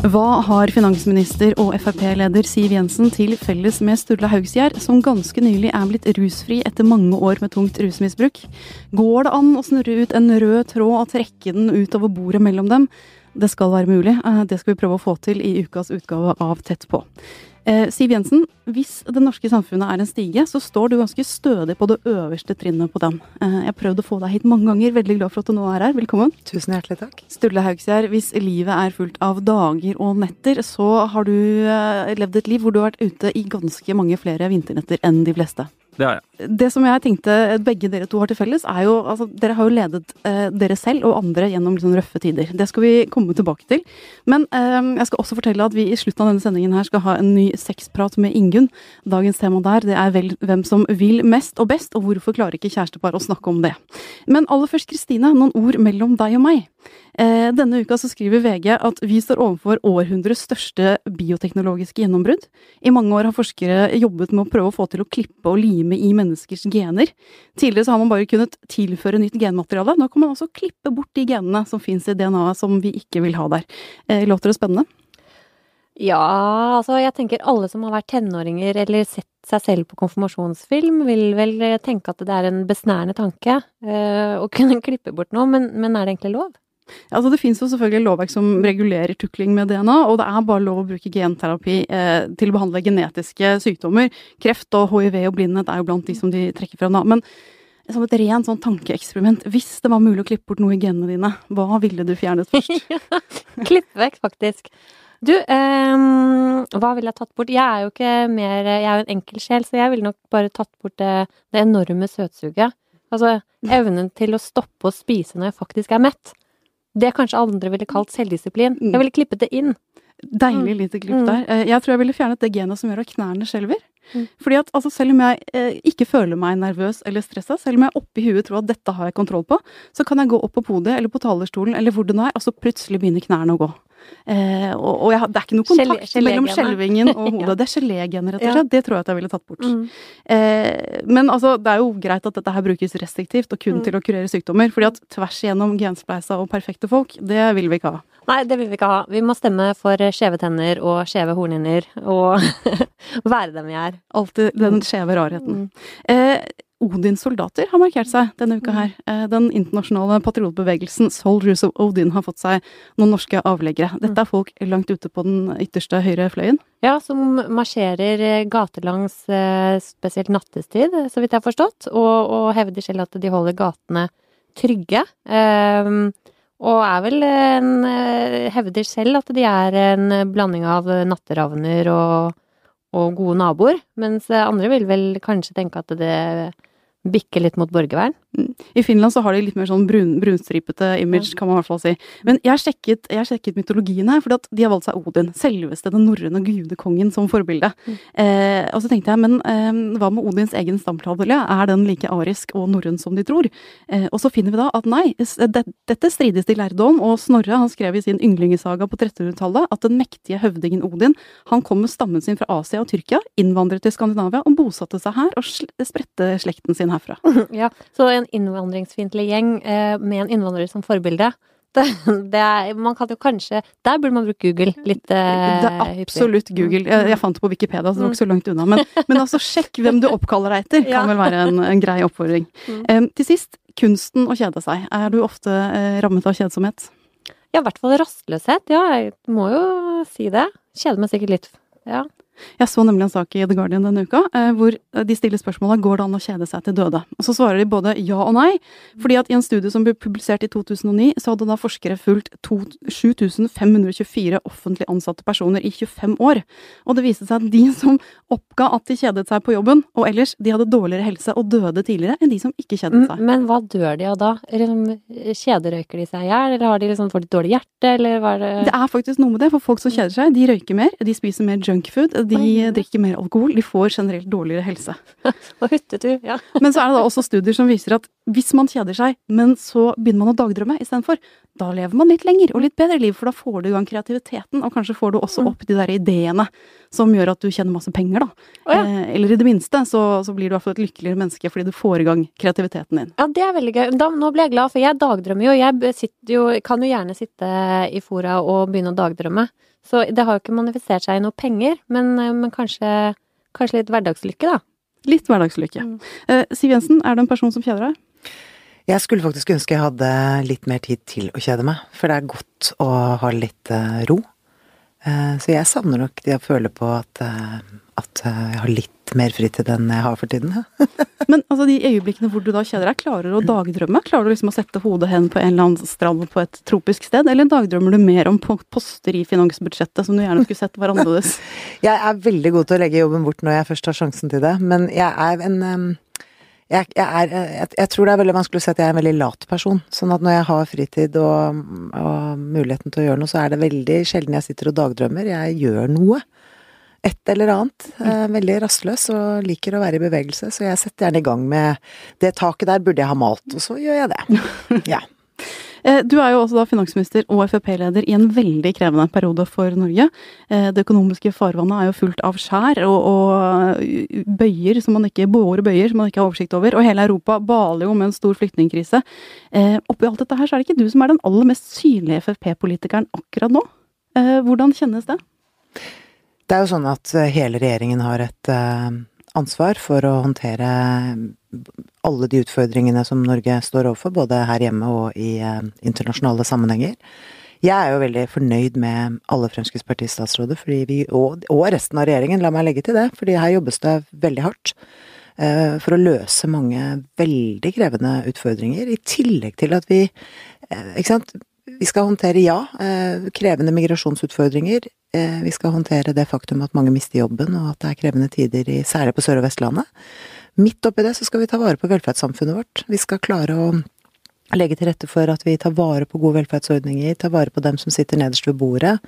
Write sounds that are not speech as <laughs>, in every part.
Hva har finansminister og Frp-leder Siv Jensen til felles med Sturla Haugsgjerd, som ganske nylig er blitt rusfri etter mange år med tungt rusmisbruk? Går det an å snurre ut en rød tråd og trekke den utover bordet mellom dem? Det skal være mulig. Eh, det skal vi prøve å få til i ukas utgave av Tett på. Eh, Siv Jensen, hvis det norske samfunnet er en stige, så står du ganske stødig på det øverste trinnet på den. Eh, jeg har prøvd å få deg hit mange ganger, veldig glad for at du nå er her. Velkommen. Tusen hjertelig takk. Sturle Haugsgjerd, hvis livet er fullt av dager og netter, så har du levd et liv hvor du har vært ute i ganske mange flere vinternetter enn de fleste. Det har jeg. Det som jeg tenkte begge dere to har til felles, er jo altså Dere har jo ledet eh, dere selv og andre gjennom liksom røffe tider. Det skal vi komme tilbake til. Men eh, jeg skal også fortelle at vi i slutten av denne sendingen her skal ha en ny sexprat med Ingunn. Dagens tema der det er vel hvem som vil mest og best, og hvorfor klarer ikke kjærestepar å snakke om det. Men aller først, Kristine, noen ord mellom deg og meg. Eh, denne uka så skriver VG at vi står overfor århundrets største bioteknologiske gjennombrudd. I mange år har forskere jobbet med å prøve å få til å klippe og lime i menneskers gener. Tidligere så har man bare kunnet tilføre nytt genmateriale. Nå kan man også klippe bort de genene som fins i DNA-et som vi ikke vil ha der. Eh, låter det spennende? Ja, altså jeg tenker alle som har vært tenåringer eller sett seg selv på konfirmasjonsfilm, vil vel tenke at det er en besnærende tanke øh, å kunne klippe bort noe, men, men er det egentlig lov? Altså Det finnes jo selvfølgelig lovverk som regulerer tukling med DNA, og det er bare lov å bruke genterapi eh, til å behandle genetiske sykdommer. Kreft og hiv og blindhet er jo blant de som de trekker fram da. Men som et rent sånn tankeeksperiment, hvis det var mulig å klippe bort noe i genene dine, hva ville du fjernet først? <laughs> Klippe vekk, faktisk. Du, eh, hva ville jeg tatt bort? Jeg er jo ikke mer Jeg er jo en enkel sjel, så jeg ville nok bare tatt bort det, det enorme søtsuget. Altså evnen til å stoppe å spise når jeg faktisk er mett. Det kanskje andre ville kalt selvdisiplin. Jeg ville klippet det inn. Deilig lite klipp der. Eh, Jeg tror jeg ville fjernet det genet som gjør at knærne skjelver. Mm. Fordi at altså, selv om jeg eh, ikke føler meg nervøs eller stressa, selv om jeg oppi huet tror at dette har jeg kontroll på, så kan jeg gå opp på podiet eller på talerstolen eller hvor det nå er, og så plutselig begynner knærne å gå. Eh, og, og jeg, det er ikke noe Gelé- kontakt mellom skjelvingen og <laughs> hodet. Ja. Det er gelégener, rett og slett. Det tror jeg at jeg ville tatt bort. Mm. Eh, men altså, det er jo greit at dette her brukes restriktivt og kun Mm. til å kurere sykdommer. fordi at tvers igjennom genspleisa og perfekte folk, det vil vi ikke ha. Nei, det vil vi ikke ha. Vi må stemme for skjeve tenner og skjeve hornhinner og <laughs> være dem vi er. Alltid den skjeve rarheten. Mm. Eh, Odins soldater har markert seg denne uka her. Eh, den internasjonale patriotbevegelsen Soldiers of Odin har fått seg noen norske avleggere. Dette er folk langt ute på den ytterste høyre fløyen. Ja, som marsjerer eh, gatelangs eh, spesielt nattestid, så vidt jeg har forstått, og, og hevder selv at de holder gatene trygge. Ehm, og er vel en Hevder selv at de er en blanding av natteravner og, og gode naboer, mens andre vil vel kanskje tenke at det bikker litt mot borgervern. I Finland så har de litt mer sånn brun, brunstripete image, kan man i hvert fall si. Men jeg sjekket, jeg sjekket mytologien her, for de har valgt seg Odin. Selveste den norrøne gudekongen som forbilde. Mm. Eh, og så tenkte jeg, men eh, hva med Odins egen stamtavle? Er den like arisk og norrøn som de tror? Eh, og så finner vi da at nei, det, dette strides de lærde om, og Snorre han skrev i sin yndlingesaga på 1300-tallet at den mektige høvdingen Odin, han kom med stammen sin fra Asia og Tyrkia, innvandret til Skandinavia og bosatte seg her og spredte slekten sin herfra. <laughs> Ja, så en innvandringsfiendtlig gjeng eh, med en innvandrer som forbilde. <laughs> Det, det er, man kan jo kanskje Der burde man bruke Google litt eh, Det er absolutt Google. Jeg, jeg fant det på Wikipedia, så det var ikke så langt unna. Men, <laughs> men altså, sjekk hvem du oppkaller deg etter, kan vel være en, en grei oppfordring. Mm. Em, til sist, kunsten å kjede seg. Er du ofte eh, rammet av kjedsomhet? Ja, i hvert fall rastløshet. Ja, jeg må jo si det. Kjeder meg sikkert litt. Ja. Jeg så nemlig en sak i The Guardian denne uka eh, hvor de stiller spørsmålet går det an å kjede seg til døde. Og så svarer de både ja og nei. fordi at i en studie som ble publisert i 2009, så hadde da forskere fulgt 7524 offentlig ansatte personer i 25 år. Og det viste seg at de som oppga at de kjedet seg på jobben, og ellers, de hadde dårligere helse og døde tidligere enn de som ikke kjedet seg. Men hva dør de av da? Liksom, kjederøyker de seg i hjel, eller har de liksom fått et dårlig hjerte, eller hva er det Det er faktisk noe med det, for folk som kjeder seg, de røyker mer, de spiser mer junkfood, de drikker mer alkohol, de får generelt dårligere helse. <laughs> Og hyttetur. Ja. <laughs> Men så er det da også studier som viser at hvis man kjeder seg, men så begynner man å dagdrømme istedenfor, da lever man litt lenger og litt bedre liv, for da får du i gang kreativiteten, og kanskje får du også opp de der ideene som gjør at du tjener masse penger, da. Oh, ja. eh, eller i det minste så, så blir du i hvert fall et lykkeligere menneske fordi du får i gang kreativiteten din. Ja, det er veldig gøy. Da, nå ble jeg glad, for jeg dagdrømmer jo. Jeg jo, kan jo gjerne sitte i fora og begynne å dagdrømme. Så det har jo ikke manifestert seg i noe penger, men, men kanskje, kanskje litt hverdagslykke, da. Litt hverdagslykke. Mm. Uh, Siv Jensen, er det en person som kjeder deg? Jeg skulle faktisk ønske jeg hadde litt mer tid til å kjede meg, for det er godt å ha litt uh, ro. Uh, så jeg savner nok det å føle på at, at jeg har litt mer fritid enn jeg har for tiden. <laughs> Men altså, de øyeblikkene hvor du da kjeder deg, klarer du å dagdrømme? Klarer du liksom å sette hodet hen på en eller annen strand på et tropisk sted, eller dagdrømmer du mer om poster i finansbudsjettet som du gjerne skulle sett var annerledes? <laughs> <laughs> jeg er veldig god til å legge jobben bort når jeg først har sjansen til det, men jeg er en jeg, jeg, er, jeg, jeg, tror det er veldig vanskelig å si at jeg er en veldig lat person. Sånn at når jeg har fritid og, og muligheten til å gjøre noe, så er det veldig sjelden jeg sitter og dagdrømmer. Jeg gjør noe et eller annet. Eh, veldig rastløs og liker å være i bevegelse, så jeg setter gjerne i gang med det taket der burde jeg ha malt, og så gjør jeg det. <laughs> Ja. Eh, du er jo også da finansminister og Frp-leder i en veldig krevende periode for Norge. Eh, det økonomiske farvannet er jo fullt av skjær og, og bøyer som man ikke, båre bøyer som man ikke har oversikt over. Og hele Europa baler jo med en stor flyktningkrise. Oppi alt dette her så er det ikke du som er den aller mest synlige Frp-politikeren akkurat nå. Hvordan kjennes det? Det er jo sånn at eh, hele regjeringen har et uh, ansvar for å håndtere alle de utfordringene som Norge står overfor, både her hjemme og i internasjonale sammenhenger. Jeg er jo veldig fornøyd med alle Fremskrittspartiets statsråder, vi, og, resten av regjeringen, la meg legge til det, fordi her jobbes det veldig hardt. For å løse mange veldig krevende utfordringer, i tillegg til at vi Ikke sant vi skal håndtere, ja, eh, krevende migrasjonsutfordringer. Eh, vi skal håndtere det faktum at mange mister jobben, og at det er krevende tider, i, særlig på Sør- og Vestlandet. Midt oppi det så skal vi ta vare på velferdssamfunnet vårt. Vi skal klare å legge til rette for at vi tar vare på gode velferdsordninger, tar vare på dem som sitter nederst ved bordet.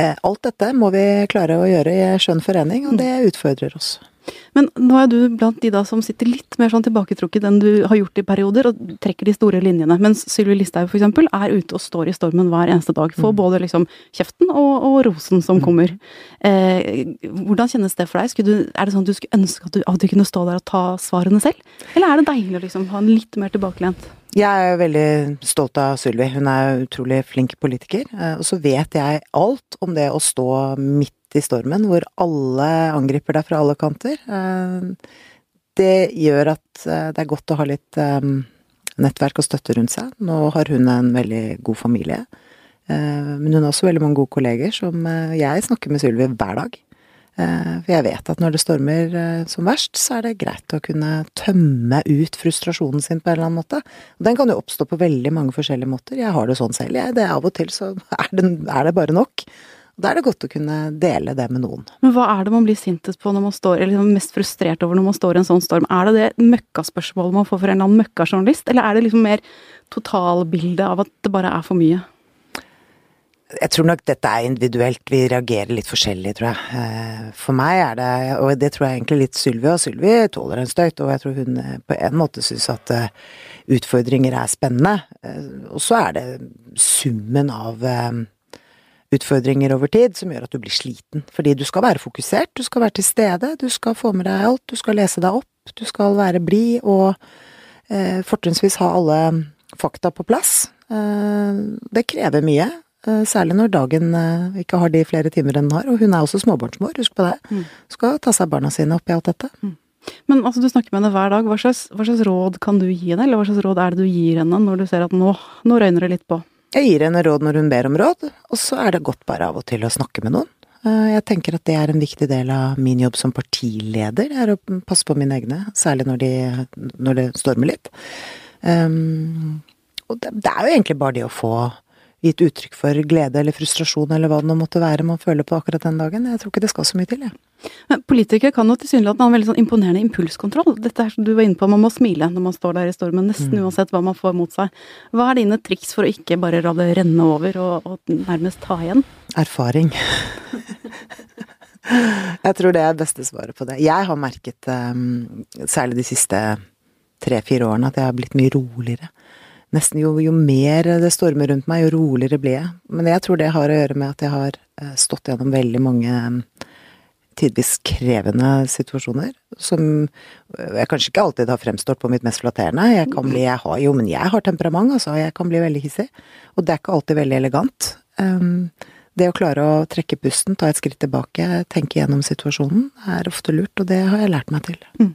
Eh, alt dette må vi klare å gjøre i skjønn forening, og det utfordrer oss. Men nå er du blant de da som sitter litt mer sånn tilbaketrukket enn du har gjort i perioder, og trekker de store linjene. Mens Sylvi Listhaug f.eks. er ute og står i stormen hver eneste dag. Får mm. både liksom kjeften og, og rosen som mm. kommer. Eh, hvordan kjennes det for deg? Du, er det sånn at du skulle ønske at du, at du kunne stå der og ta svarene selv? Eller er det deilig å liksom ha en litt mer tilbakelent? Jeg er veldig stolt av Sylvi. Hun er utrolig flink politiker. Eh, og så vet jeg alt om det å stå midt i stormen, hvor alle angriper deg fra alle kanter. Eh, det gjør at eh, det er godt å ha litt eh, nettverk og støtte rundt seg. Nå har hun en veldig god familie. Men hun har også veldig mange gode kolleger som jeg snakker med Sylvi hver dag. For jeg vet at når det stormer som verst, så er det greit å kunne tømme ut frustrasjonen sin på en eller annen måte. Og den kan jo oppstå på veldig mange forskjellige måter. Jeg har det sånn selv, jeg. Det er av og til så er det, er det bare nok. Da er det godt å kunne dele det med noen. Men hva er det man blir sintest på når man står, eller liksom mest frustrert over når man står i en sånn storm? Er det det møkkaspørsmålet man får fra en eller annen møkkajournalist, eller er det liksom mer totalbildet av at det bare er for mye? Jeg tror nok dette er individuelt, vi reagerer litt forskjellig, tror jeg. Eh, for meg er det, og det tror jeg egentlig litt Sylvi, og Sylvi tåler en støyt, og jeg tror hun eh, på en måte syns at eh, utfordringer er spennende. Og så er det summen av utfordringer over tid som gjør at du blir sliten. Fordi du skal være fokusert, du skal være til stede, du skal få med deg alt, du skal lese deg opp, du skal være blid og eh, fortrinnsvis ha alle fakta på plass. Eh, det krever mye. Eh, særlig når dagen eh, ikke har de flere timer enn den har. Og hun er også småbarnsmor, husk på det. Mm. Skal ta seg barna sine oppi alt dette. Mm. Men altså, du snakker med henne hver dag. Hva slags, hva slags, råd kan du gi henne, eller hva slags råd er det du gir henne når du ser at nå, nå røyner det litt på? Jeg gir henne råd når hun ber om råd, og så er det godt bare av og til å snakke med noen. Eh, jeg tenker at det er en viktig del av min jobb som partileder, er å passe på mine egne, særlig når, de, når det stormer litt. Um, og det, det, er jo egentlig bare det å få gitt uttrykk for glede eller frustrasjon eller hva det nå måtte være man føler på akkurat den dagen. Jeg tror ikke det skal så mye til, jeg. Men politikere kan jo tilsynelatende ha en veldig sånn imponerende impulskontroll. Dette er som du var inne på, man må smile når man står der i stormen, nesten mm. uansett hva man får mot seg. Hva er dine triks for å ikke bare la det renne over og, og nærmest ta igjen? Erfaring. <laughs> jeg tror det er beste svaret på det. Jeg har merket, um, særlig de siste tre-fire årene, at jeg har blitt mye roligere nesten jo, jo, mer det stormer rundt meg, jo roligere blir jeg. Men jeg tror det har å gjøre med at jeg har eh, stått gjennom veldig mange tidvis krevende situasjoner, som eh, jeg kanskje ikke alltid har fremstått på mitt mest flatterende. Jeg kan bli, jeg har, jo, men jeg har temperament, altså. Jeg kan bli veldig hissig. Og det er ikke alltid veldig elegant. Um, Det å klare å trekke pusten, ta et skritt tilbake, tenke gjennom situasjonen, er ofte lurt, og det har jeg lært meg til. Mm.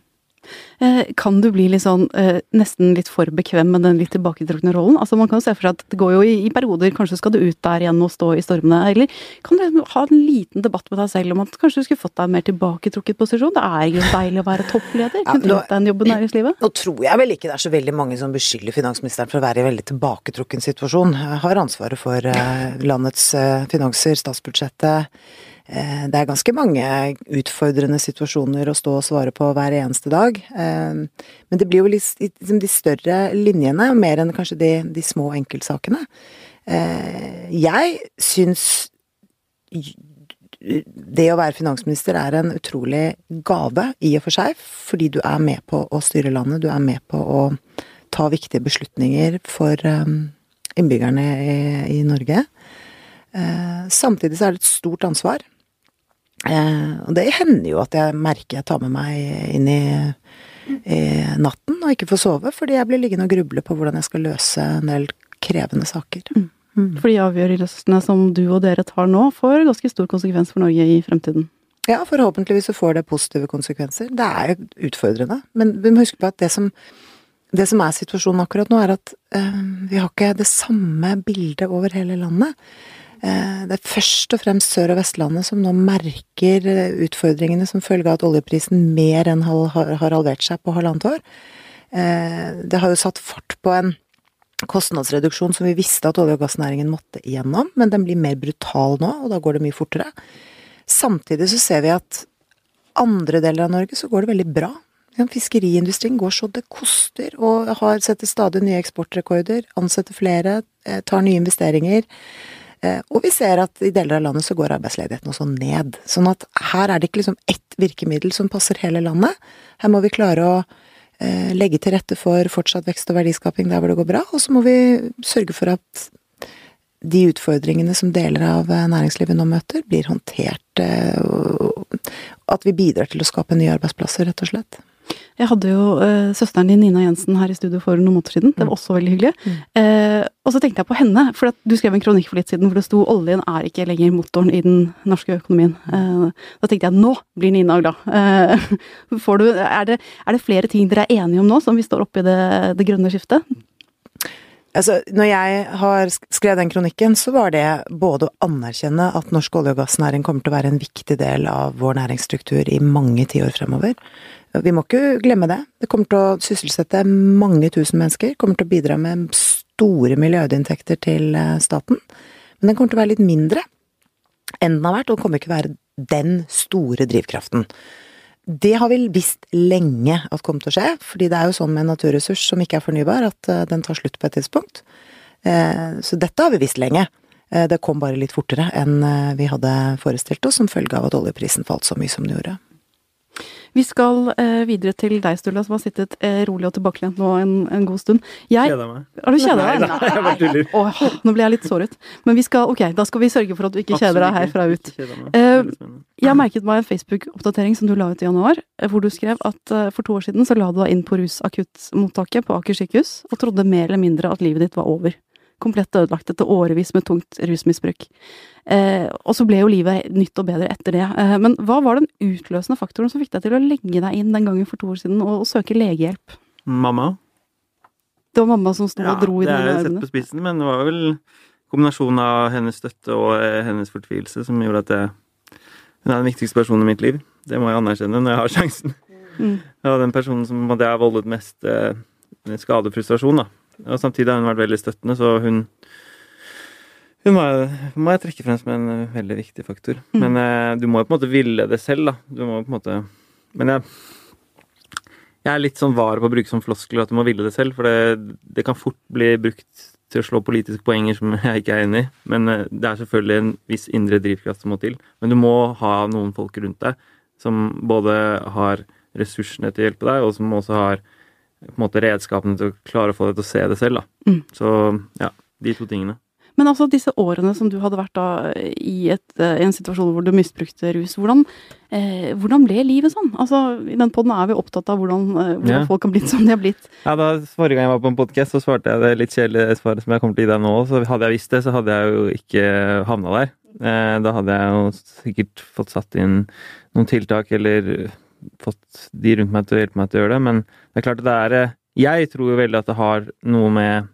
Eh, kan du bli litt sånn eh, nesten litt for bekvem med den litt tilbaketrukne rollen? Altså Man kan jo se for seg at det går jo i, i perioder, kanskje skal du ut der igjen og stå i stormene, eller kan du ha en liten debatt med deg selv om at kanskje du skulle fått deg en mer tilbaketrukket posisjon? Det er jo deilig å være toppleder. Kunne du hatt deg en jobb i næringslivet? Nå tror jeg vel ikke det er så veldig mange som beskylder finansministeren for å være i en veldig tilbaketrukken situasjon. Jeg har ansvaret for eh, landets finanser, statsbudsjettet det er ganske mange utfordrende situasjoner å stå og svare på hver eneste dag. Eh, men det blir jo liksom de større linjene, mer enn kanskje de, de små enkeltsakene. Eh, jeg syns det å være finansminister er en utrolig gave i og for seg, fordi du er med på å styre landet, du er med på å ta viktige beslutninger for innbyggerne i, i Norge. Samtidig så er det et stort ansvar. Eh, og det hender jo at jeg merker jeg tar med meg inn i, i natten og ikke får sove, fordi jeg blir liggende og gruble på hvordan jeg skal løse en del krevende saker. Mm. Mm. For de avgjørelsene som du og dere tar nå, får ganske stor konsekvens for Norge i fremtiden? Ja, forhåpentligvis så får det positive konsekvenser. Det er jo utfordrende, men vi må huske på at det som, det som er situasjonen akkurat nå, er at øh, vi har ikke det samme bildet over hele landet. Eh, det er først og fremst Sør- og Vestlandet som nå merker eh, utfordringene som følge av at oljeprisen mer enn har halvert seg på halvannet år. Eh, det har jo satt fart på en kostnadsreduksjon som vi visste at olje- og gassnæringen måtte igjennom, men den blir mer brutal nå, og da går det mye fortere. Samtidig så ser vi at andre deler av Norge så går det veldig bra. Fiskeriindustrien går så det koster, og har setter stadig nye eksportrekorder, ansetter flere, tar nye investeringer. Eh, og vi ser at i deler av landet så går arbeidsledigheten også ned. Sånn at her er det ikke liksom ett virkemiddel som passer hele landet. Her må vi klare å eh, legge til rette for fortsatt vekst og verdiskaping der hvor det går bra, og så må vi sørge for at de utfordringene som deler av eh, næringslivet nå møter, blir håndtert, og at vi bidrar til å skape nye arbeidsplasser, rett og slett. Jeg hadde jo uh, søsteren din Nina Jensen her i studio for noen måneder siden. Det var mm. også veldig hyggelig. Mm. Uh, og så tenkte jeg på henne, for du skrev en kronikk for litt siden hvor det sto 'oljen er ikke lenger motoren i den norske økonomien'. Uh, da tenkte jeg nå blir Nina glad. <laughs> Du, er, det, er, det, flere ting dere er enige om nå, som vi står oppe i det, det grønne skiftet? Altså, når jeg har skrevet den kronikken, så var det både å anerkjenne at norsk olje- og gassnæring kommer til å være en viktig del av vår næringsstruktur i mange tiår fremover. Vi må ikke glemme det. Det kommer til å sysselsette mange tusen mennesker. Kommer til å bidra med store milliardinntekter til eh, staten. Men den kommer til å være litt mindre enn den har vært, og kommer ikke til å være den store drivkraften. Det har vi visst lenge at kom til å skje, fordi det er jo sånn med en naturressurs som ikke er fornybar, at eh, den tar slutt på et tidspunkt. Eh, så dette har vi visst lenge. Det kom bare litt fortere enn vi hadde forestilt oss, som følge av at oljeprisen falt så mye som den gjorde. Vi skal eh, videre til deg, Sturla, som har sittet eh, rolig og tilbakelent nå en, en god stund. Jeg Kjeda meg. Har du kjeda deg? Nei, jeg bare tuller. Oh, nå ble jeg litt såret. Men vi skal, ok, da skal vi sørge for at du ikke kjeder deg herfra ut. Eh, jeg merket meg en Facebook-oppdatering som du la ut i januar, eh, hvor du skrev at eh, for to år siden så la du deg inn på rusakuttmottaket på Aker sykehus, og trodde mer eller mindre at livet ditt var over komplett ødelagt etter årevis med tungt rusmisbruk. Eh, og så ble jo livet nytt og bedre etter det. Eh, men hva var den utløsende faktoren som fikk deg til å legge deg inn den gangen for to år siden og, og søke legehjelp? Mamma. Det var mamma som sto ja, og dro i dine armene? Det er sett på spissen, men det var vel kombinasjonen av hennes støtte og eh, hennes fortvilelse som gjorde at jeg Hun er den viktigste personen i mitt liv. Det må jeg anerkjenne når jeg har <laughs> sjansen. Mm. Ja, den personen som jeg har voldet mest eh, skade og frustrasjon, da. Og samtidig har hun vært veldig støttende, så hun hun må må jeg trekke frem som en eh, veldig viktig faktor. Mm. Men eh, du må jo på en måte ville det selv, da. Du må på en måte Men jeg, jeg er litt sånn var på å bruke som floskel at du må ville det selv, for det, det, kan fort bli brukt til å slå politiske poenger som <laughs> jeg ikke er enig i. Men eh, det er selvfølgelig en viss indre drivkraft som må til. Men du må ha noen folk rundt deg som både har ressursene til å hjelpe deg, og som også har på en måte redskapene til å klare å få deg til å se det selv. da. Mm. Så ja, de to tingene. Men altså disse årene som du hadde vært da i, et, eh, i en situasjon hvor du misbrukte rus, hvordan, eh, hvordan ble livet sånn? Altså, I den poden er vi opptatt av hvordan, eh, hvordan ja. folk har blitt som de har blitt. Ja, da Forrige gang jeg var på en podkast, så svarte jeg det litt kjedelige svaret som jeg kommer til å gi deg nå. Så hadde jeg visst det, så hadde jeg jo ikke havna der. Eh, da hadde jeg jo sikkert fått satt inn noen tiltak, eller fått de rundt meg til å hjelpe meg til å gjøre det, men det er klart at det er eh, Jeg tror jo veldig at det har noe med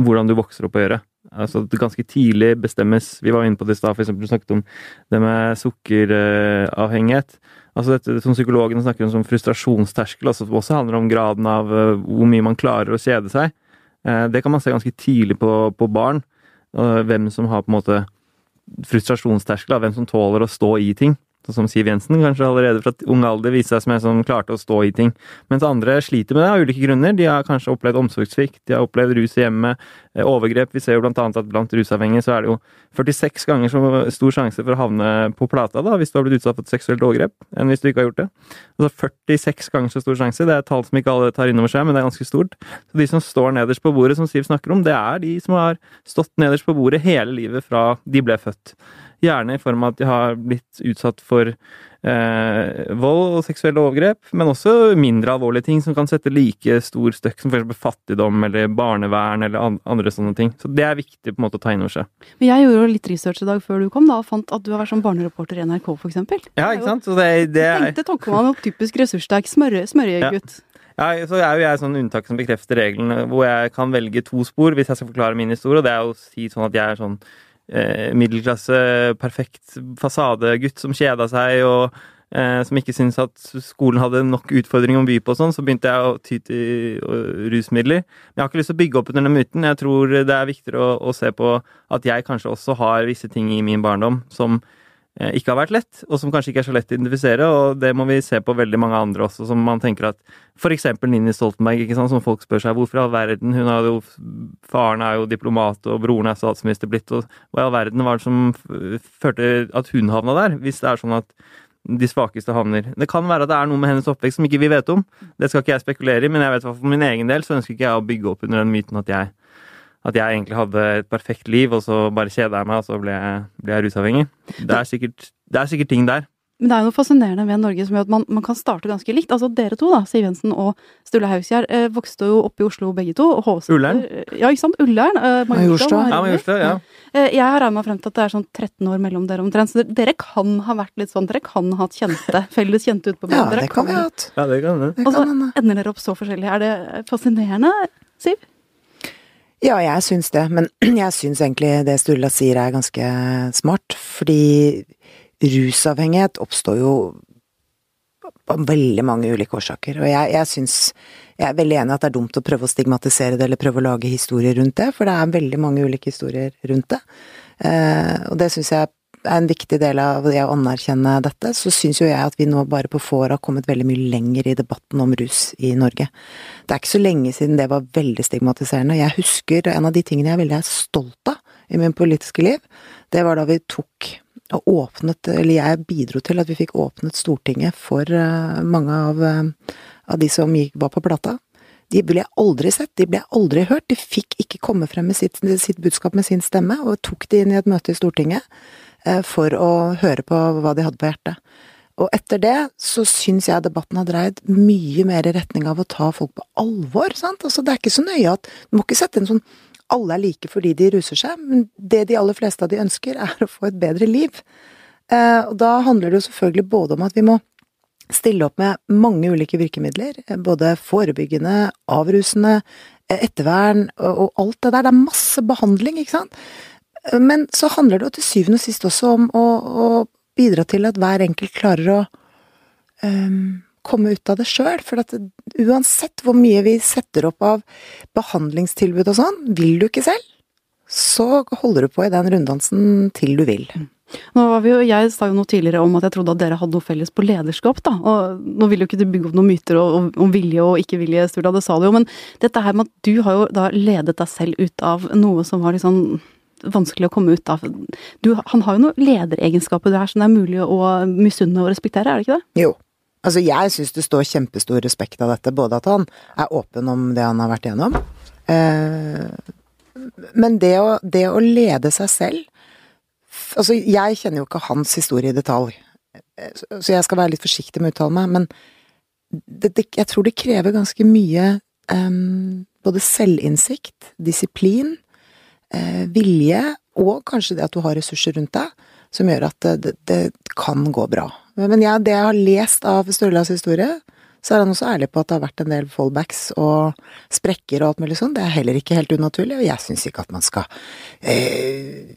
hvordan du vokser opp å gjøre. Altså at det ganske tidlig bestemmes Vi var inne på det i stad, f.eks. du snakket om det med sukkeravhengighet. Altså dette som psykologene snakker om som frustrasjonsterskel, altså som også handler om graden av uh, hvor mye man klarer å kjede seg. Uh, det kan man se ganske tidlig på, på barn. Hvem som har på en måte frustrasjonsterskel, hvem som tåler å stå i ting. Sånn som Siv Jensen kanskje allerede fra ung alder viste seg som en som klarte å stå i ting. Mens andre sliter med det av ulike grunner. De har kanskje opplevd omsorgssvikt, de har opplevd rus i hjemmet, eh, overgrep. Vi ser jo blant annet at blant rusavhengige så er det jo 46 ganger så stor sjanse for å havne på plata da, hvis du har blitt utsatt for et seksuelt overgrep, enn hvis du ikke har gjort det. Altså 46 ganger så stor sjanse. Det er et tall som ikke alle tar inn over seg, men det er ganske stort. Så de som står nederst på bordet, som Siv snakker om, det er de som har stått nederst på bordet hele livet fra de ble født. Gjerne i form av at de har blitt utsatt for eh, vold og seksuelle overgrep, men også mindre alvorlige ting som kan sette like stor støkk som f.eks. fattigdom eller barnevern eller andre sånne ting. Så det er viktig på en måte å ta inn over seg. Men jeg gjorde jo litt research i dag før du kom, da, og fant at du har vært sånn barnereporter i NRK, f.eks. Ja, ikke sant? Så det, det er... Tenkte Tokkemann, typisk ressurssterk smørjegutt. Ja. Ja, så er jo jeg sånn unntak som bekrefter regelen, hvor jeg kan velge to spor hvis jeg skal forklare min historie. og Det er å si sånn at jeg er sånn eh, middelklasse, perfekt fasadegutt som kjeda seg, og eh, som ikke syntes at skolen hadde nok utfordringer å by på og sånn, så begynte jeg å ty til rusmidler. Men jeg har ikke lyst til å bygge opp under den myten. Jeg tror det er viktigere å, å se på at jeg kanskje også har visse ting i min barndom som ikke har vært lett, og som kanskje ikke er så lett å identifisere. Og det må vi se på veldig mange andre også, som man tenker at F.eks. Nini Stoltenberg, ikke sant, som folk spør seg hvorfor i all verden hun har jo, Faren er jo diplomat, og broren er statsminister blitt, og hva i all verden var det som førte at hun havna der? Hvis det er sånn at de svakeste havner. Det kan være at det er noe med hennes oppvekst som ikke vi vet om. Det skal ikke jeg spekulere i, men jeg vet for min egen del så ønsker ikke jeg å bygge opp under den myten at jeg at jeg egentlig hadde et perfekt liv, og så bare kjeda jeg meg, og så ble jeg, ble jeg rusavhengig. Det er, sikkert, det er, sikkert, ting der. Men det er jo noe fascinerende ved Norge som gjør at man, man, kan starte ganske likt. Altså dere to, da, Siv Jensen og Sturle Hausgjerd, eh, vokste jo opp i Oslo begge to. Ullern? Ja, ikke sant. Ullern. Eh, Majorstua. Ja, Majorstua, ja. Eh, jeg har regna frem til at det er sånn 13 år mellom dere omtrent. Så dere kan ha vært litt sånn Dere kan ha hatt kjente, <laughs> felles kjente ut på Ja, det kan vi ha hatt. Ja, det kan vi. Og så ender dere opp så forskjellig. Er det fascinerende, Siv? Ja, jeg syns det. Men <clears throat> jeg syns egentlig det Sturla sier er ganske smart. Fordi rusavhengighet oppstår jo av veldig mange ulike årsaker. Og jeg, jeg syns Jeg er veldig enig at det er dumt å prøve å stigmatisere det, eller prøve å lage historier rundt det, for det er veldig mange ulike historier rundt det. Eh, og det syns jeg er en viktig del av det å anerkjenne dette, så syns jo jeg at vi nå bare på få år har kommet veldig mye lenger i debatten om rus i Norge. Det er ikke så lenge siden det var veldig stigmatiserende. Jeg husker en av de tingene jeg er veldig stolt av i min politiske liv, det var da vi tok og åpnet, eller jeg bidro til at vi fikk åpnet Stortinget for eh, mange av, eh, av de som gikk, var på plata. De ble aldri sett, de ble aldri hørt, de fikk ikke komme frem med sitt, sitt budskap med sin stemme, og tok det inn i et møte i Stortinget. Eh, for å høre på hva de hadde på hjertet. Og etter det så syns jeg debatten har dreid mye mer i retning av å ta folk på alvor, sant. Altså det er ikke så nøye at Du må ikke sette en sånn alle er like fordi de ruser seg, men det de aller fleste av de ønsker, er å få et bedre liv. Eh, og da handler det jo selvfølgelig både om at vi må stille opp med mange ulike virkemidler, eh, både forebyggende, avrusende, ettervern og alt det der. Det er masse behandling, ikke sant. Men så handler det jo til syvende og sist også om å, å bidra til at hver enkelt klarer å um, komme ut av det sjøl. For at uansett hvor mye vi setter opp av behandlingstilbud og sånn, vil du ikke selv, så holder du på i den runddansen til du vil. Nå var vi jo, jeg sa jo noe tidligere om at jeg trodde at dere hadde noe felles på lederskap, da. Og nå vil jo ikke du bygge opp noen myter om, om vilje og ikke vilje, Sturla, det sa du jo. Men dette her med at du har jo da ledet deg selv ut av noe som var litt sånn vanskelig å komme ut av. Du, han har jo noen lederegenskaper der som det er mulig å misunne og respektere, er det ikke det? Jo. Altså, jeg syns det står kjempestor respekt av dette, både at han er åpen om det han har vært igjennom, eh, men det å, det å lede seg selv Altså, jeg kjenner jo ikke hans historie i detalj, så jeg skal være litt forsiktig med å uttale meg, men det, det, jeg tror det krever ganske mye um, både selvinnsikt, disiplin, eh, vilje og kanskje det at du har ressurser rundt deg, som gjør at det, det kan gå bra. Men ja, det jeg har lest av Sturlas historie, så er han også ærlig på at det har vært en del fallbacks og sprekker og alt mulig sånn. Det er heller ikke helt unaturlig, og jeg syns ikke at man skal eh,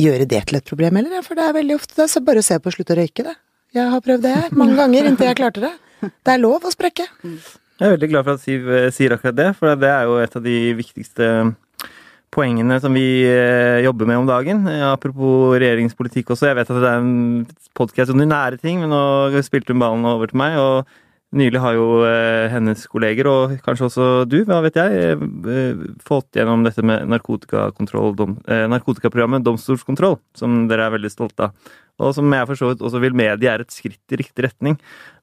gjøre det til et problem heller, for det er veldig ofte det. Så bare se på å slutte å røyke, det. Jeg har prøvd det. Mange ganger inntil jeg klarte det. Det er lov å sprekke. Jeg er veldig glad for at Siv eh, sier akkurat det, for det er jo et av de viktigste poengene som vi eh, jobber med om dagen. Apropos regjeringspolitikk også. Jeg vet at det er en podkast om de nære ting, men nå spilte hun ballen over til meg. og Nylig har jo eh, hennes kolleger, og kanskje også du, hva vet jeg, eh, fått gjennom dette med eh, narkotikaprogrammet Domstolskontroll, som dere er veldig stolte av. Og som jeg for så vidt også vil medie er et skritt i riktig retning.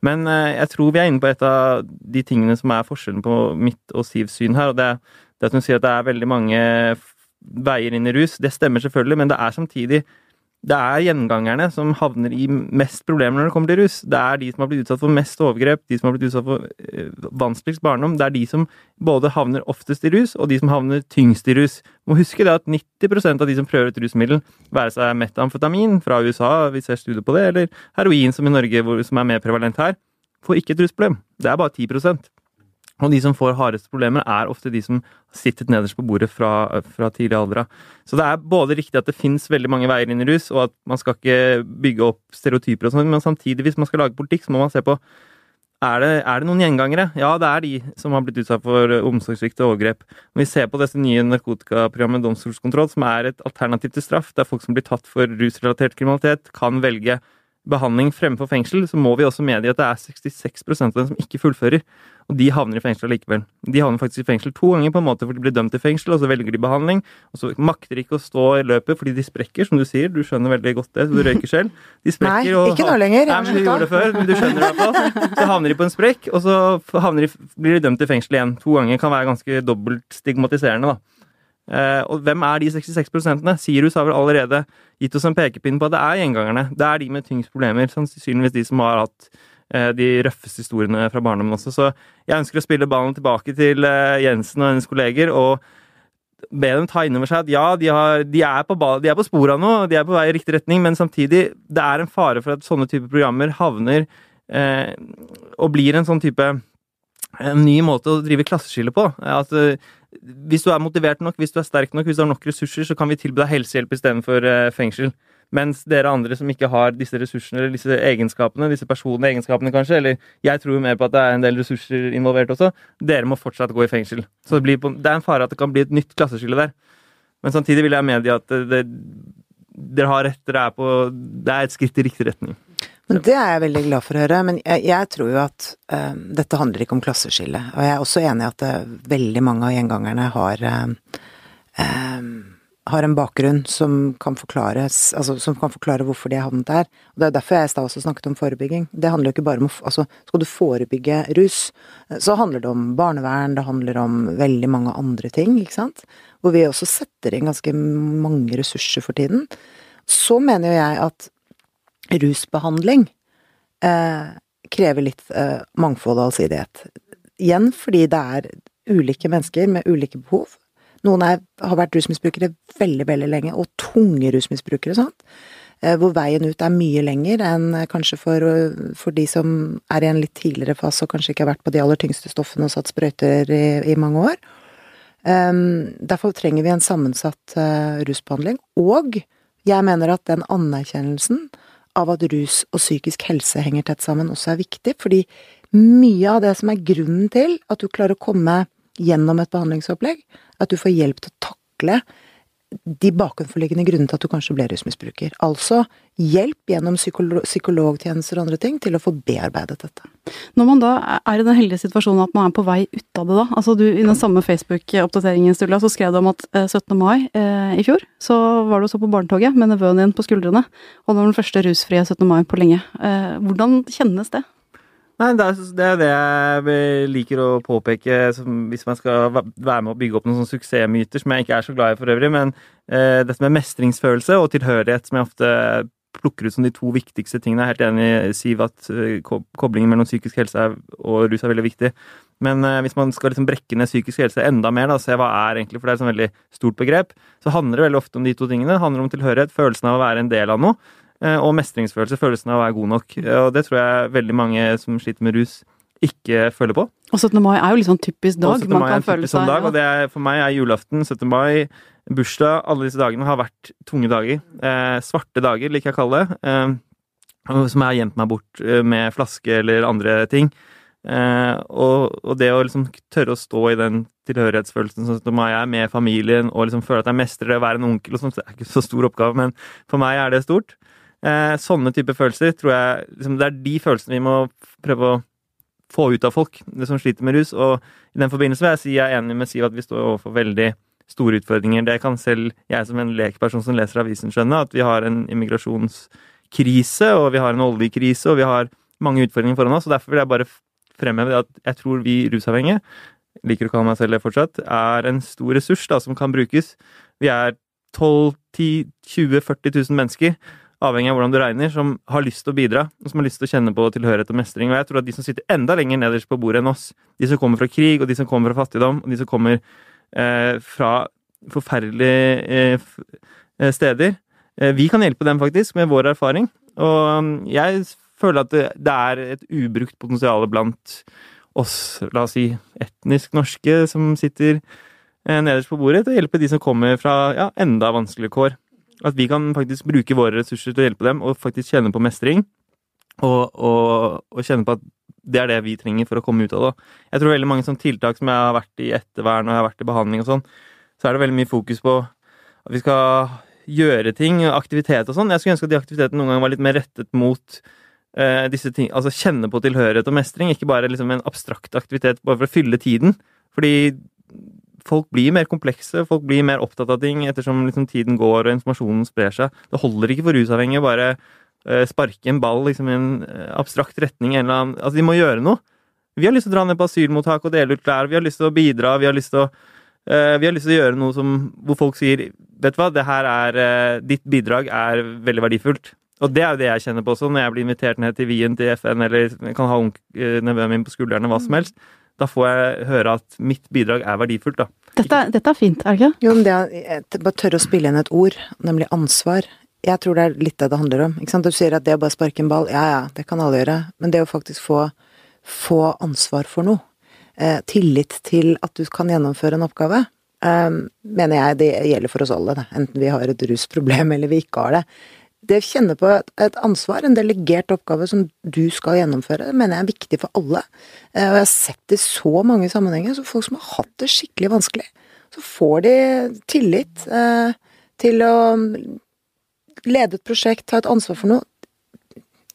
Men eh, jeg tror vi er inne på et av de tingene som er forskjellen på mitt og Sivs syn her. og det er, det at hun sier at det er veldig mange veier inn i rus. Det stemmer selvfølgelig, men det er samtidig det er gjengangerne som havner i mest problemer når det kommer til rus. Det er de som har blitt utsatt for mest overgrep, de som har blitt utsatt for øh, vanskeligst barndom. Det er de som både havner oftest i rus, og de som havner tyngst i rus. Må huske det at 90% av de som prøver et rusmiddel, være seg metamfetamin fra USA, vi ser studier på det, eller heroin som i Norge, som er mer prevalent her, får ikke et rusproblem. Det er bare 10 og de som får hardeste problemer, er ofte de som sitter nederst på bordet fra, fra tidlig alder av. Så det er både riktig at det fins veldig mange veier inn i rus, og at man skal ikke bygge opp stereotyper og sånn, men samtidig, hvis man skal lage politikk, så må man se på er det, er det noen gjengangere? Ja, det er de som har blitt utsatt for omsorgssvikt og overgrep. Når vi ser på dette nye narkotikaprogrammet Domstolskontroll, som er et alternativ til straff, der folk som blir tatt for rusrelatert kriminalitet, kan velge behandling fremfor fengsel, så må vi også medgi at det er 66 av dem som ikke fullfører. Og de havner i fengsel likevel. De havner faktisk i fengsel to ganger på en måte, for de blir dømt til fengsel, og så velger de behandling. Og så makter de ikke å stå i løpet fordi de sprekker, som du sier. Du skjønner veldig godt det, så du røyker selv. De sprekker Nei, ikke nå lenger. Nei, men du gjorde det før, men du skjønner det i hvert fall. Så havner de på en sprekk, og så de, blir de dømt til fengsel igjen. To ganger kan være ganske dobbelt stigmatiserende, da. Uh, og hvem er de 66% Sirus har vel allerede gitt oss en pekepinn på at det er gjengangerne. Det er de med tyngst problemer. Sannsynligvis de som har hatt uh, de røffeste historiene fra barndommen også. Så jeg ønsker å spille ballen tilbake til uh, Jensen og hennes kolleger og be dem ta inn seg at ja, de, har, de, er på, de er på sporet av noe, de er på vei i riktig retning, men samtidig, det er en fare for at sånne typer programmer havner og blir en sånn type en ny måte å drive klasseskille på. At hvis du er motivert nok, hvis du er sterk nok, hvis du har nok ressurser, så kan vi tilby deg helsehjelp istedenfor uh, fengsel. Mens dere andre som ikke har disse ressursene eller disse egenskapene, disse personlige egenskapene kanskje, eller jeg tror mer på at det er en del ressurser involvert også, dere må fortsatt gå i fengsel. Så det, på, det er en fare at det kan bli et nytt klasseskille der. Men samtidig vil jeg medgi at dere har rett, dere er på Det er et skritt i riktig retning. Men Det er jeg veldig glad for å høre. Men jeg, jeg tror jo at uh, dette handler ikke om klasseskille. Og jeg er også enig i at uh, veldig mange av gjengangerne har uh, har en bakgrunn som kan forklares, altså som kan forklare hvorfor de er havnet der. Og Det er derfor jeg i stad også snakket om forebygging. Det handler jo ikke bare om altså Skal du forebygge rus, så handler det om barnevern, det handler om veldig mange andre ting, ikke sant. Hvor vi også setter inn ganske mange ressurser for tiden. Så mener jo jeg at rusbehandling eh, krever litt eh, mangfold og allsidighet. Igjen fordi det er ulike mennesker med ulike behov. Noen er, har vært rusmisbrukere veldig, veldig lenge, og tunge rusmisbrukere, sant. Eh, hvor veien ut er mye lenger enn eh, kanskje for, for, de som er i en litt tidligere fase og kanskje ikke har vært på de aller tyngste stoffene og satt sprøyter i, i mange år. Um, derfor trenger vi en sammensatt rusbehandling. Og jeg mener at den anerkjennelsen av at rus og psykisk helse henger tett sammen, også er viktig. Fordi mye av det som er grunnen til at du klarer å komme gjennom et behandlingsopplegg, at du får hjelp til å takle de bakenforliggende grunnene til at du kanskje ble rusmisbruker. Altså hjelp gjennom psykolog psykologtjenester og andre ting til å få bearbeidet dette. Når man da er i den heldige situasjonen at man er på vei ut av det, da. Altså du, I den samme Facebook-oppdateringen Sturla, så skrev du om at 17. Eh, mai eh, i fjor så var du så på barnetoget med nevøen din på skuldrene. Og det var den første rusfrie 17. mai på lenge. Eh, hvordan kjennes det? Nei, det er, det det jeg liker å påpeke hvis man skal være med å bygge opp noen sånne suksessmyter, som jeg ikke er så glad i for øvrig. Men eh, dette med mestringsfølelse og tilhørighet, som jeg ofte plukker ut som de to viktigste tingene. Jeg er helt enig i Siv at uh, koblingen mellom psykisk helse og rus er veldig viktig. Men eh, hvis man skal liksom brekke ned psykisk helse enda mer, da, se hva er egentlig, for det er et sånn veldig stort begrep, så handler det veldig ofte om de to tingene. Det handler om tilhørighet, følelsen av å være en del av noe, eh, og mestringsfølelse, følelsen av å være god nok. Og det tror jeg veldig mange som sliter med rus, ikke føler på. Og 17. mai er jo litt sånn typisk dag. Og 17. mai er en typisk sånn dag, og det er, for meg er julaften, 17. mai, bursdag, alle disse dagene har vært tunge dager. Eh, svarte dager, liker jeg å kalle det. Eh, som jeg har gjemt meg bort eh, med flaske eller andre ting. Eh, og, og, det å liksom tørre å stå i den tilhørighetsfølelsen sånn som jeg er, med familien, og liksom føle at jeg mestrer det å være en onkel og sånt, det er ikke så stor oppgave, men for meg er det stort. Eh, sånne type følelser tror jeg liksom, Det er de følelsene vi må prøve å få ut av folk som sliter med rus. Og i den forbindelse vil jeg si jeg er enig med Siv at vi står overfor veldig store utfordringer. Det kan selv jeg som en lekperson som leser avisen skjønne, at vi har en immigrasjonskrise, og vi har en oljekrise, og vi har mange utfordringer foran oss. og Derfor vil jeg bare fremheve at jeg tror vi rusavhengige, liker å kalle meg selv det fortsatt, er en stor ressurs da, som kan brukes. Vi er 12 10 20 40 000 mennesker, avhengig av hvordan du regner, som har lyst til å bidra, og som har lyst til å kjenne på tilhørighet og mestring. Og jeg tror at de som sitter enda lenger nederst på bordet enn oss, de som kommer fra krig, og de som kommer fra fattigdom, og de som kommer eh, fra forferdelige eh, eh steder, eh, vi kan hjelpe dem faktisk, med vår erfaring. Og um, jeg føler at det, det er et ubrukt potensial blant oss, la oss si, etnisk norske som sitter eh, nederst på bordet, til å hjelpe de som kommer fra ja, enda vanskeligere kår. At vi kan faktisk bruke våre ressurser til å hjelpe dem, og faktisk kjenne på mestring. Og, og, og kjenne på at det er det vi trenger for å komme ut av det. Jeg tror veldig mange sånne tiltak som jeg har vært i ettervern og jeg har vært i behandling og sånn, så er det veldig mye fokus på at vi skal gjøre ting, aktivitet og sånn. Jeg skulle ønske at de aktivitetene noen ganger var litt mer rettet mot eh, disse ting, altså kjenne på tilhørighet og mestring, ikke bare liksom en abstrakt aktivitet bare for å fylle tiden. Fordi folk blir mer komplekse, folk blir mer opptatt av ting ettersom liksom tiden går og informasjonen sprer seg. Det holder ikke for rusavhengige bare uh, sparke en ball liksom, i en uh, abstrakt retning. Annen. Altså, de må gjøre noe. Vi har lyst til å dra ned på asylmottak og dele ut klær, vi har lyst til å bidra, vi har lyst til å, uh, vi har lyst til å gjøre noe som, hvor folk sier Vet du hva, det her er Ditt bidrag er veldig verdifullt. Og det er jo det jeg kjenner på også, når jeg blir invitert ned til Wien, til FN, eller kan ha eh, nevøen min på skuldrene, hva som mm. helst. Da får jeg høre at mitt bidrag er verdifullt, da. Dette, dette er fint, er det ikke? Jo, men det er bare tørre å spille inn et ord, nemlig ansvar. Jeg tror det er litt det det handler om. Ikke sant? Du sier at det å bare sparke en ball, ja ja, det kan alle gjøre. Men det å faktisk få, få ansvar for noe, eh, tillit til at du kan gjennomføre en oppgave, eh, mener jeg det gjelder for oss alle. da. Enten vi har et rusproblem <laughs> eller vi ikke har det det å kjenne på et, ansvar, en delegert oppgave som du skal gjennomføre, mener jeg er viktig for alle. Eh, og jeg har sett det i så mange sammenhenger, så folk som har hatt det skikkelig vanskelig, så får de tillit eh, til å lede et prosjekt, ta et ansvar for noe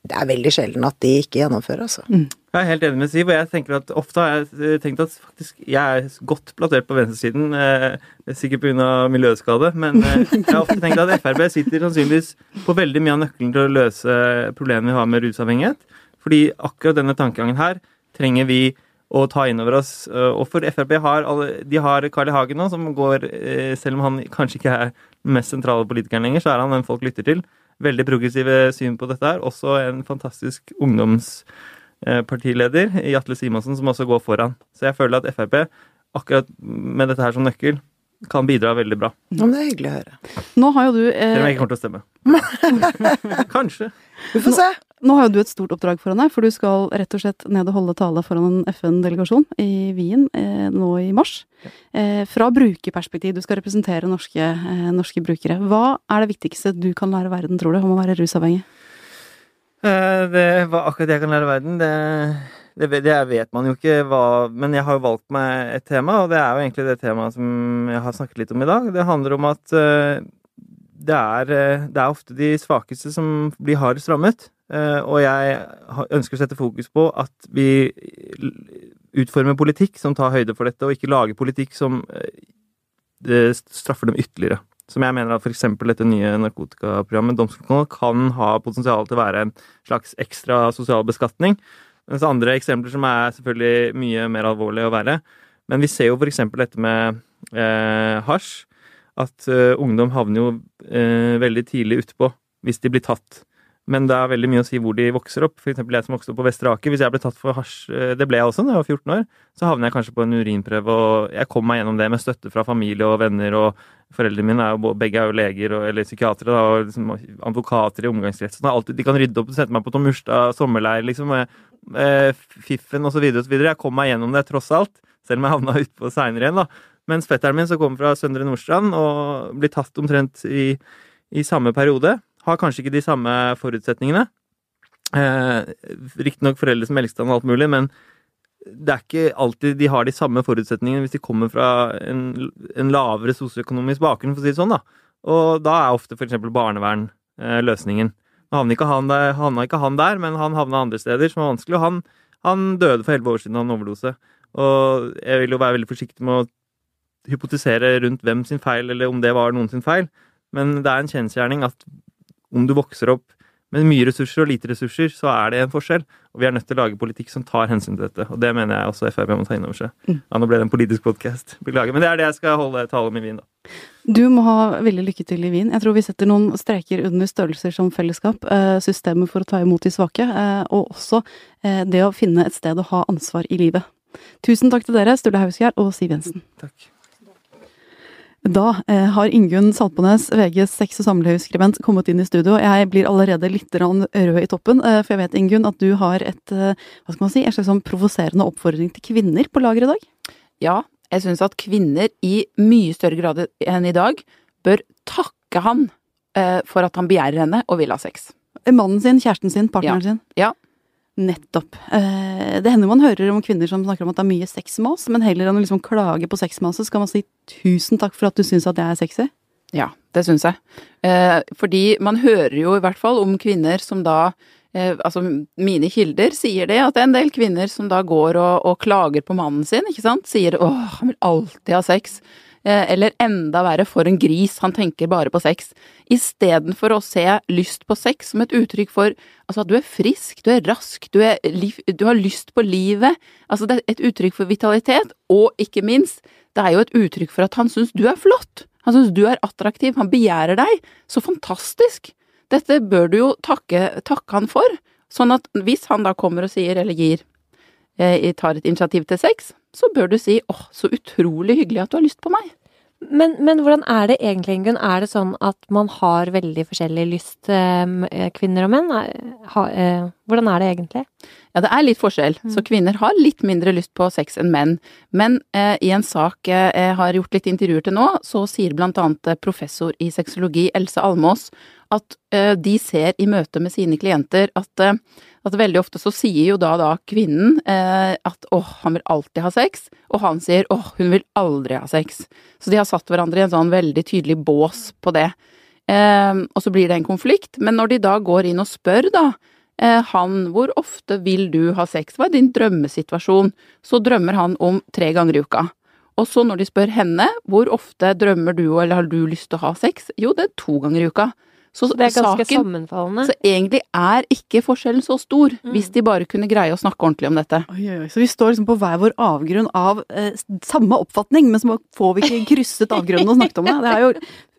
det er veldig sjelden at de ikke gjennomfører, altså. Mm. Jeg er helt enig med Siv, og jeg tenker at ofte har jeg tenkt at faktisk jeg er godt plassert på venstresiden. Eh, sikkert pga. miljøskade, men eh, jeg har ofte tenkt at Frp sitter sannsynligvis på veldig mye av nøkkelen til å løse problemene vi har med rusavhengighet. Fordi akkurat denne tankegangen her trenger vi å ta inn over oss. Eh, og for Frp har alle, de har Carl I. Hagen nå, som går eh, Selv om han kanskje ikke er den mest sentrale politikeren lenger, så er han den folk lytter til veldig progressive syn på dette her. Også en fantastisk ungdomspartileder i Atle Simonsen som også går foran. Så jeg føler at Frp, akkurat med dette her som nøkkel, kan bidra veldig bra. Ja, men Det er hyggelig å høre. Nå har jo du eh... Selv om jeg ikke kommer til å stemme. <laughs> Kanskje. Vi får se. Nå har jo du et stort oppdrag foran deg, for du skal rett og slett ned og holde tale foran en FN-delegasjon i Wien eh, nå i mars. Eh, fra brukerperspektiv, du skal representere norske, eh, norske, brukere. Hva er det viktigste du kan lære verden, tror du, om å være rusavhengig? Eh, det, var akkurat det jeg kan lære verden, det, det, det, vet man jo ikke hva Men jeg har jo valgt meg et tema, og det er jo egentlig det temaet som jeg har snakket litt om i dag. Det handler om at eh, det er, eh, det er ofte de svakeste som blir hardest rammet. Eh, og jeg ønsker å sette fokus på at vi utformer politikk som tar høyde for dette, og ikke lager politikk som eh, straffer dem ytterligere. Som jeg mener at f.eks. dette nye narkotikaprogrammet, Domstolkontroll, kan ha potensial til å være en slags ekstra sosial beskatning. Mens andre eksempler som er selvfølgelig mye mer alvorlige å være. Men vi ser jo f.eks. dette med eh, hasj. At eh, ungdom havner jo eh, veldig tidlig utpå hvis de blir tatt. Men det er veldig mye å si hvor de vokser opp. Eksempel jeg som vokste opp på Vestre Aker. Hvis jeg ble tatt for hasj, eh, det ble jeg også da jeg var 14 år, så havner jeg kanskje på en urinprøve, og jeg kom meg gjennom det med støtte fra familie og venner. og Foreldrene mine er jo, begge er jo leger og, eller psykiatere da, og liksom, advokater i omgangskretsen. De kan rydde opp og sette meg på Tom Murstad sommerleir, liksom. Med, eh, fiffen osv. osv. Jeg kom meg gjennom det tross alt, selv om jeg havna utpå seinere igjen. da. Mens fetteren min, som kommer fra Søndre Nordstrand og blir tatt omtrent i, i samme periode, har kanskje ikke de samme forutsetningene. Eh, Riktignok foreldre som elsker og alt mulig, men det er ikke alltid de har de samme forutsetningene hvis de kommer fra en, en lavere sosioøkonomisk bakgrunn, for å si det sånn. da. Og da er ofte f.eks. barnevern eh, løsningen. Nå havna ikke, ikke han der, men han havna andre steder som var vanskelig. Og han, han døde for elleve år siden av en overdose. Og jeg vil jo være veldig forsiktig med å hypotisere rundt hvem sin feil, eller om det var noen sin feil. Men det er en kjensgjerning at om du vokser opp med mye ressurser og lite ressurser, så er det en forskjell. Og vi er nødt til å lage politikk som tar hensyn til dette. Og det mener jeg også Frp må ta inn over seg. Mm. Ja, nå ble det en politisk podkast. Beklager. Men det er det jeg skal holde tale om i Wien, da. Du må ha veldig lykke til i Wien. Jeg tror vi setter noen streker under størrelser som fellesskap, eh, systemet for å ta imot de svake, eh, og også eh, det å finne et sted å ha ansvar i livet. Tusen takk til dere, Sturle Hausgjerd og Siv Jensen. Takk. Da eh, har Ingunn Saltbones, VGs sex- og samlivsskribent, kommet inn i studio. Jeg blir allerede litt rød i toppen, eh, for jeg vet, Ingunn, at du har et, eh, hva skal man si, en slags sånn provoserende oppfordring til kvinner på lager i dag? Ja, jeg syns at kvinner i mye større grad enn i dag bør takke han eh, for at han begjærer henne og vil ha sex. Mannen sin, kjæresten sin, partneren sin? Ja. Nettopp. Eh, det hender man hører om kvinner som snakker om at det er mye sex med oss, men heller enn å liksom klage på sex med oss, så skal man si tusen takk for at du syns at jeg er sexy. Ja, det syns jeg. Eh, fordi man hører jo i hvert fall om kvinner som da eh, Altså mine kilder sier det, at det er en del kvinner som da går og, og klager på mannen sin, ikke sant. Sier 'åh, han vil alltid ha sex'. Eh, eller enda verre, for en gris, han tenker bare på sex. Istedenfor å se lyst på sex som et uttrykk for altså at du er frisk, du er rask, du, er, du har lyst på livet. Altså det er et uttrykk for vitalitet, og ikke minst, det er jo et uttrykk for at han syns du er flott. Han syns du er attraktiv, han begjærer deg. Så fantastisk! Dette bør du jo takke, takke han for. Sånn at hvis han da kommer og sier, eller gir, eh, tar et initiativ til sex, så bør du si åh, så utrolig hyggelig at du har lyst på meg. Men, men, hvordan er det egentlig, Ingunn? Er det sånn at man har veldig forskjellig lyst, eh, kvinner og menn? Eh, hvordan er det egentlig? Ja, det er litt forskjell. Mm. Så kvinner har litt mindre lyst på sex enn menn. Men eh, i en sak jeg har gjort litt intervjuer til nå, så sier blant annet eh, professor i sexologi Else Almås at eh, de ser i møte med sine klienter at eh, at veldig ofte så sier jo da da kvinnen eh, at åh, han vil alltid ha sex, og han sier åh, hun vil aldri ha sex. Så de har satt hverandre i en sånn veldig tydelig bås på det. Og så blir det en konflikt, men når de da går inn og spør da han hvor ofte vil du ha sex, hva er din drømmesituasjon, så drømmer han om tre ganger i uka. Og så når de spør henne hvor ofte drømmer du eller har du lyst til å ha sex, jo det er to ganger i uka. Så det er ganske saken, sammenfallende. Så egentlig er ikke forskjellen så stor, mm. hvis de bare kunne greie å snakke ordentlig om dette. Oi, oi, Så vi står liksom på hver vår avgrunn av eh, samme oppfatning, men så får vi ikke krysset avgrunnen og snakket om det. det er jo,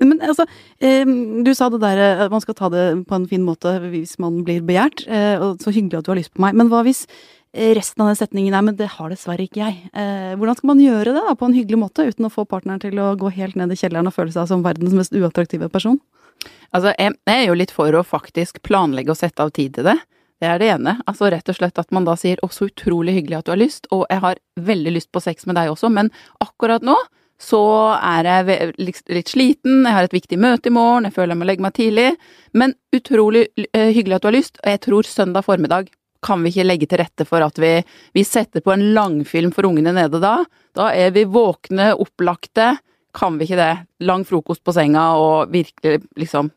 men altså, eh, du sa det der at man skal ta det på en fin måte hvis man blir begjært, eh, og så hyggelig at du har lyst på meg. Men hva hvis eh, resten av den setningen er 'men det har dessverre ikke jeg'. Eh, hvordan skal man gjøre det da, på en hyggelig måte, uten å få partneren til å gå helt ned i kjelleren og føle seg som verdens mest uattraktive person? Altså, jeg, er jo litt for å faktisk planlegge og sette av tid til det. Det er det ene. Altså rett og slett at man da sier 'å, så utrolig hyggelig at du har lyst', og jeg har veldig lyst på sex med deg også, men akkurat nå så er jeg litt sliten, jeg har et viktig møte i morgen, jeg føler jeg må legge meg tidlig, men utrolig eh, hyggelig at du har lyst, og jeg tror søndag formiddag kan vi ikke legge til rette for at vi, vi setter på en langfilm for ungene nede da? Da er vi våkne, opplagte, kan vi ikke det? Lang frokost på senga og virkelig liksom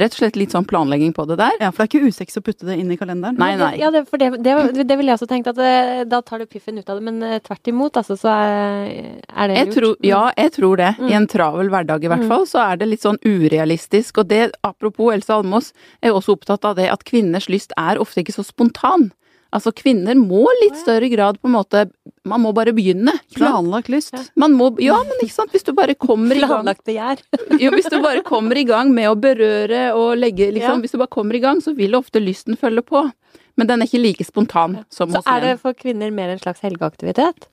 rett og slett litt sånn planlegging på det der. Ja, For det er ikke usexy å putte det inn i kalenderen? Nei, nei. Ja, det, for det, det, det ville jeg også tenkt, at det, eh, da tar du piffen ut av det. Men eh, tvert imot, altså, så er, er det jeg lurt. Tror, ja, jeg tror det. Mm. I en travel hverdag i hvert mm. fall, så er det litt sånn urealistisk. Og det, apropos Else Almås, er også opptatt av det at kvinners lyst er ofte ikke så spontan. Altså kvinner må litt større grad på en måte Man må bare begynne. Planlagt lyst. Man må, ja, men ikke sant, hvis du bare kommer i gang Planlagt begjær. <laughs> jo, Hvis du bare kommer i gang med å berøre og legge liksom. Hvis du bare kommer i gang, så vil ofte lysten følge på. Men den er ikke like spontan som Så er det for kvinner mer en slags helgeaktivitet?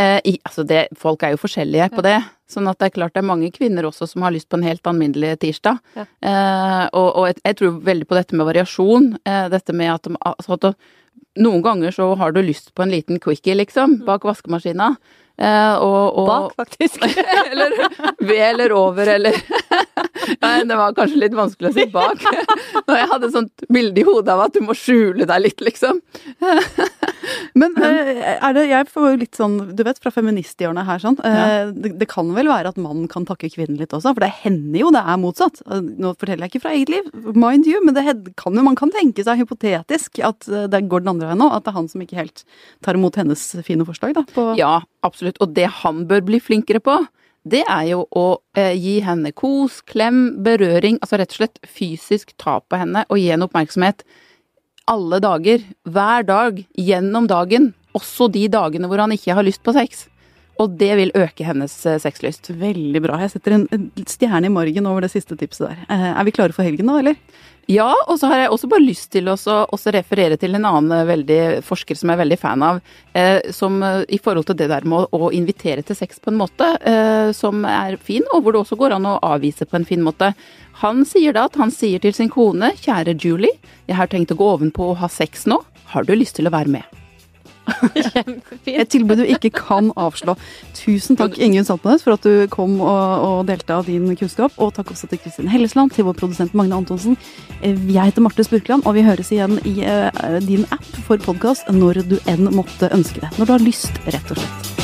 Eh, i, altså det, folk er jo forskjellige på det. Sånn at det er klart det er mange kvinner også som har lyst på en helt alminnelig tirsdag. Ja. Eh, og og jeg, jeg tror veldig på dette med variasjon. Eh, dette med at, altså at noen ganger så har du lyst på en liten quickie, liksom, bak vaskemaskina. Eh, og, og, Bak, faktisk. <laughs> <laughs> eller ved eller over, eller Nei, det var kanskje litt vanskelig å si bak. Når jeg hadde et sånt bilde i hodet av at du må skjule deg litt, liksom. Men eh, er det Jeg får jo litt sånn, du vet, fra feministhjørnet her sånn eh, det, det kan vel være at mannen kan takke kvinnen litt også, for det hender jo det er motsatt. Eh, Nå forteller jeg ikke fra eget liv, mind you, men det kan jo, man kan tenke seg hypotetisk at det går den andre veien nå. At det er han som ikke helt tar imot hennes fine forslag, da. Ja, absolutt. Og det han bør bli flinkere på, det er jo å eh, gi henne kos, klem, berøring. Altså rett og slett fysisk ta på henne og gi henne oppmerksomhet alle dager, hver dag, gjennom dagen. Også de dagene hvor han ikke har lyst på sex. Og det vil øke hennes eh, sexlyst. Veldig bra. Jeg setter en stjerne i margen over det siste tipset der. Eh, Er vi klare for helgen nå, eller? Ja, og så har jeg også bare lyst til å også referere til en annen eh, veldig forsker som jeg er veldig fan av, eh, som i forhold til det der med å, å invitere til sex på en måte eh, som er fin, og hvor det også går an å avvise på en fin måte. Han sier da at han sier til sin kone, kjære Julie, jeg har tenkt å gå ovenpå og ha sex nå, har du lyst til å være med? <laughs> Et tilbud du ikke kan avslå. Tusen takk, Ingunn Saltnes, for at du kom og, og delte av din kunnskap. Og takk også til Kristin Hellesland, til vår produsent Magne Antonsen. Eh, Jeg heter Marte Spurkland, og vi høres igjen i uh, din app for podkast når du enn måtte ønske det. Når du har lyst, rett og slett.